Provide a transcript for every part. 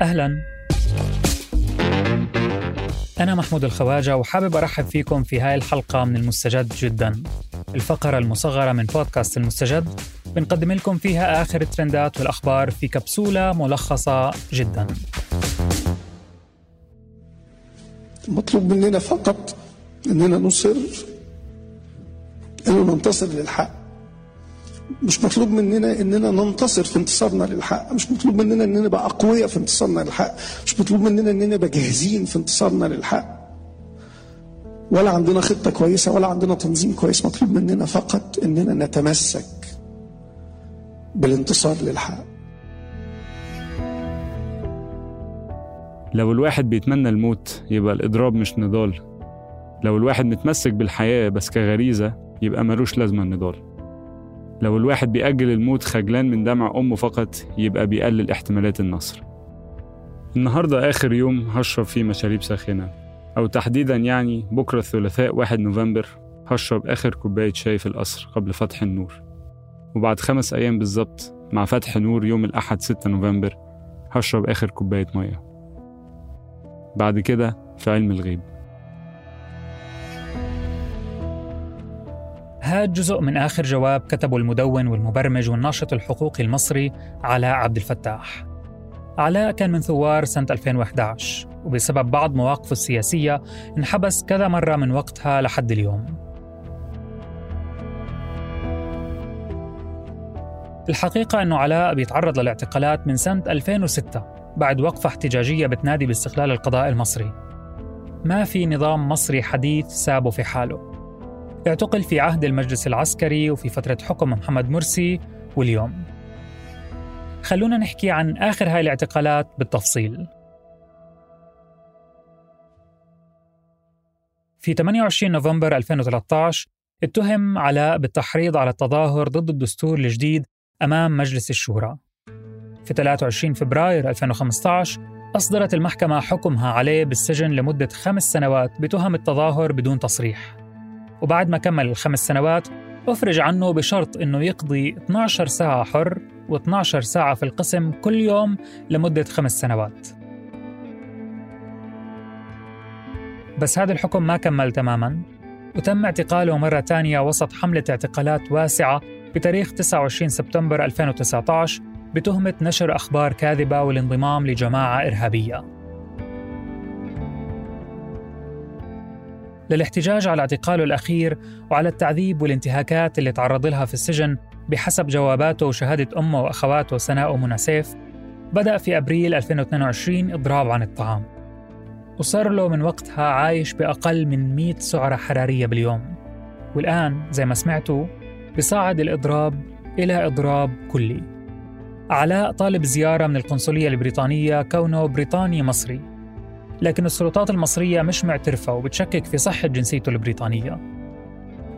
أهلا. أنا محمود الخواجة وحابب أرحب فيكم في هاي الحلقة من المستجد جدا. الفقرة المصغرة من بودكاست المستجد بنقدم لكم فيها آخر الترندات والأخبار في كبسولة ملخصة جدا. مطلوب مننا فقط إننا نصر إنه ننتصر للحق. مش مطلوب مننا إننا ننتصر في انتصارنا للحق. مش مطلوب مننا إننا نبقى أقوياء في انتصارنا للحق. مش مطلوب مننا إننا نبقى جاهزين في انتصارنا للحق. ولا عندنا خطة كويسة ولا عندنا تنظيم كويس. مطلوب مننا فقط إننا نتمسك بالانتصار للحق. لو الواحد بيتمنى الموت يبقى الإضراب مش نضال. لو الواحد متمسك بالحياة بس كغريزة يبقى ملوش لازمة النضال. لو الواحد بيأجل الموت خجلان من دمع أمه فقط يبقى بيقلل احتمالات النصر. النهاردة آخر يوم هشرب فيه مشاريب ساخنة. أو تحديدا يعني بكرة الثلاثاء 1 نوفمبر هشرب آخر كوباية شاي في القصر قبل فتح النور. وبعد خمس أيام بالظبط مع فتح نور يوم الأحد 6 نوفمبر هشرب آخر كوباية مية. بعد كده في علم الغيب. هاد جزء من آخر جواب كتبه المدون والمبرمج والناشط الحقوقي المصري علاء عبد الفتاح. علاء كان من ثوار سنة 2011 وبسبب بعض مواقفه السياسية انحبس كذا مرة من وقتها لحد اليوم. الحقيقة أنه علاء بيتعرض للاعتقالات من سنة 2006 بعد وقفة احتجاجية بتنادي باستقلال القضاء المصري. ما في نظام مصري حديث سابه في حاله. اعتقل في عهد المجلس العسكري وفي فترة حكم محمد مرسي واليوم. خلونا نحكي عن آخر هاي الاعتقالات بالتفصيل. في 28 نوفمبر 2013 اتهم علاء بالتحريض على التظاهر ضد الدستور الجديد أمام مجلس الشورى. في 23 فبراير 2015 أصدرت المحكمة حكمها عليه بالسجن لمدة خمس سنوات بتهم التظاهر بدون تصريح. وبعد ما كمل الخمس سنوات أفرج عنه بشرط أنه يقضي 12 ساعة حر و12 ساعة في القسم كل يوم لمدة خمس سنوات بس هذا الحكم ما كمل تماما وتم اعتقاله مرة ثانية وسط حملة اعتقالات واسعة بتاريخ 29 سبتمبر 2019 بتهمة نشر أخبار كاذبة والانضمام لجماعة إرهابية. للاحتجاج على اعتقاله الأخير وعلى التعذيب والانتهاكات اللي تعرض لها في السجن بحسب جواباته وشهادة أمه وأخواته سناء ومنى سيف بدأ في أبريل 2022 إضراب عن الطعام. وصار له من وقتها عايش بأقل من 100 سعرة حرارية باليوم. والآن زي ما سمعتوا بصاعد الإضراب إلى إضراب كلي. علاء طالب زيارة من القنصلية البريطانية كونه بريطاني مصري. لكن السلطات المصرية مش معترفة وبتشكك في صحة جنسيته البريطانية.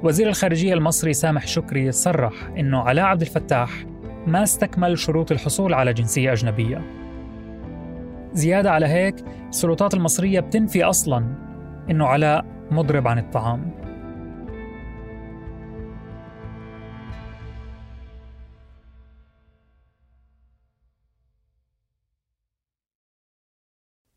وزير الخارجية المصري سامح شكري صرح إنه علاء عبد الفتاح ما استكمل شروط الحصول على جنسية أجنبية. زيادة على هيك السلطات المصرية بتنفي أصلاً إنه علاء مضرب عن الطعام.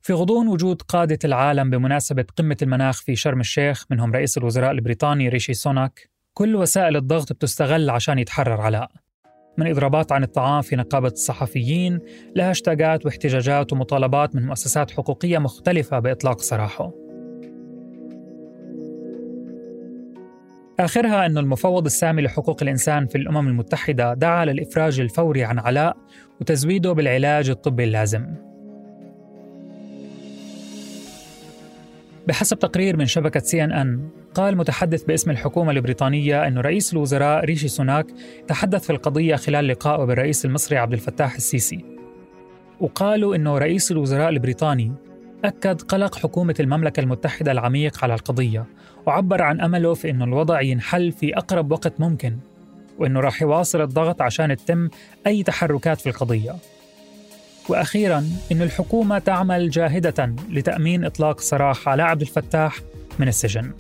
في غضون وجود قادة العالم بمناسبة قمة المناخ في شرم الشيخ منهم رئيس الوزراء البريطاني ريشي سوناك كل وسائل الضغط بتستغل عشان يتحرر علاء. من إضرابات عن الطعام في نقابة الصحفيين لهاشتاجات واحتجاجات ومطالبات من مؤسسات حقوقية مختلفة بإطلاق سراحه. آخرها أن المفوض السامي لحقوق الإنسان في الأمم المتحدة دعا للإفراج الفوري عن علاء وتزويده بالعلاج الطبي اللازم. بحسب تقرير من شبكة سي إن إن قال متحدث باسم الحكومة البريطانية أن رئيس الوزراء ريشي سوناك تحدث في القضية خلال لقائه بالرئيس المصري عبد الفتاح السيسي. وقالوا أنه رئيس الوزراء البريطاني أكد قلق حكومة المملكة المتحدة العميق على القضية وعبر عن أمله في أنه الوضع ينحل في أقرب وقت ممكن وأنه راح يواصل الضغط عشان تتم أي تحركات في القضية. وأخيرا إن الحكومة تعمل جاهدة لتأمين إطلاق سراح علاء عبد الفتاح من السجن.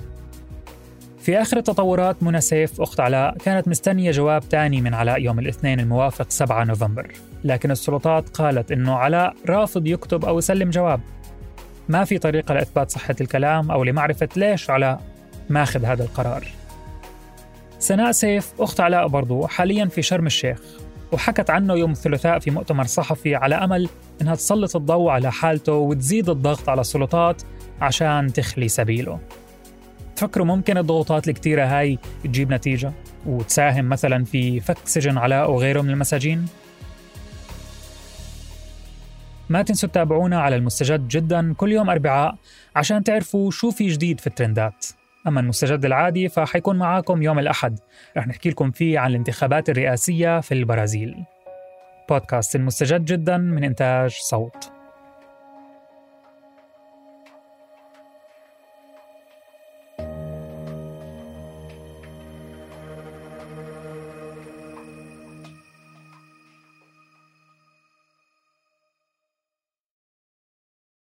في آخر التطورات منى سيف أخت علاء كانت مستنية جواب ثاني من علاء يوم الاثنين الموافق 7 نوفمبر، لكن السلطات قالت إنه علاء رافض يكتب أو يسلم جواب. ما في طريقة لإثبات صحة الكلام أو لمعرفة ليش علاء ماخذ هذا القرار. سناء سيف أخت علاء برضو حاليا في شرم الشيخ. وحكت عنه يوم الثلاثاء في مؤتمر صحفي على أمل إنها تسلط الضوء على حالته وتزيد الضغط على السلطات عشان تخلي سبيله تفكروا ممكن الضغوطات الكتيرة هاي تجيب نتيجة وتساهم مثلا في فك سجن علاء وغيره من المساجين؟ ما تنسوا تتابعونا على المستجد جدا كل يوم أربعاء عشان تعرفوا شو في جديد في الترندات أما المستجد العادي فحيكون معاكم يوم الأحد. رح نحكي لكم فيه عن الانتخابات الرئاسية في البرازيل. بودكاست المستجد جدا من إنتاج صوت.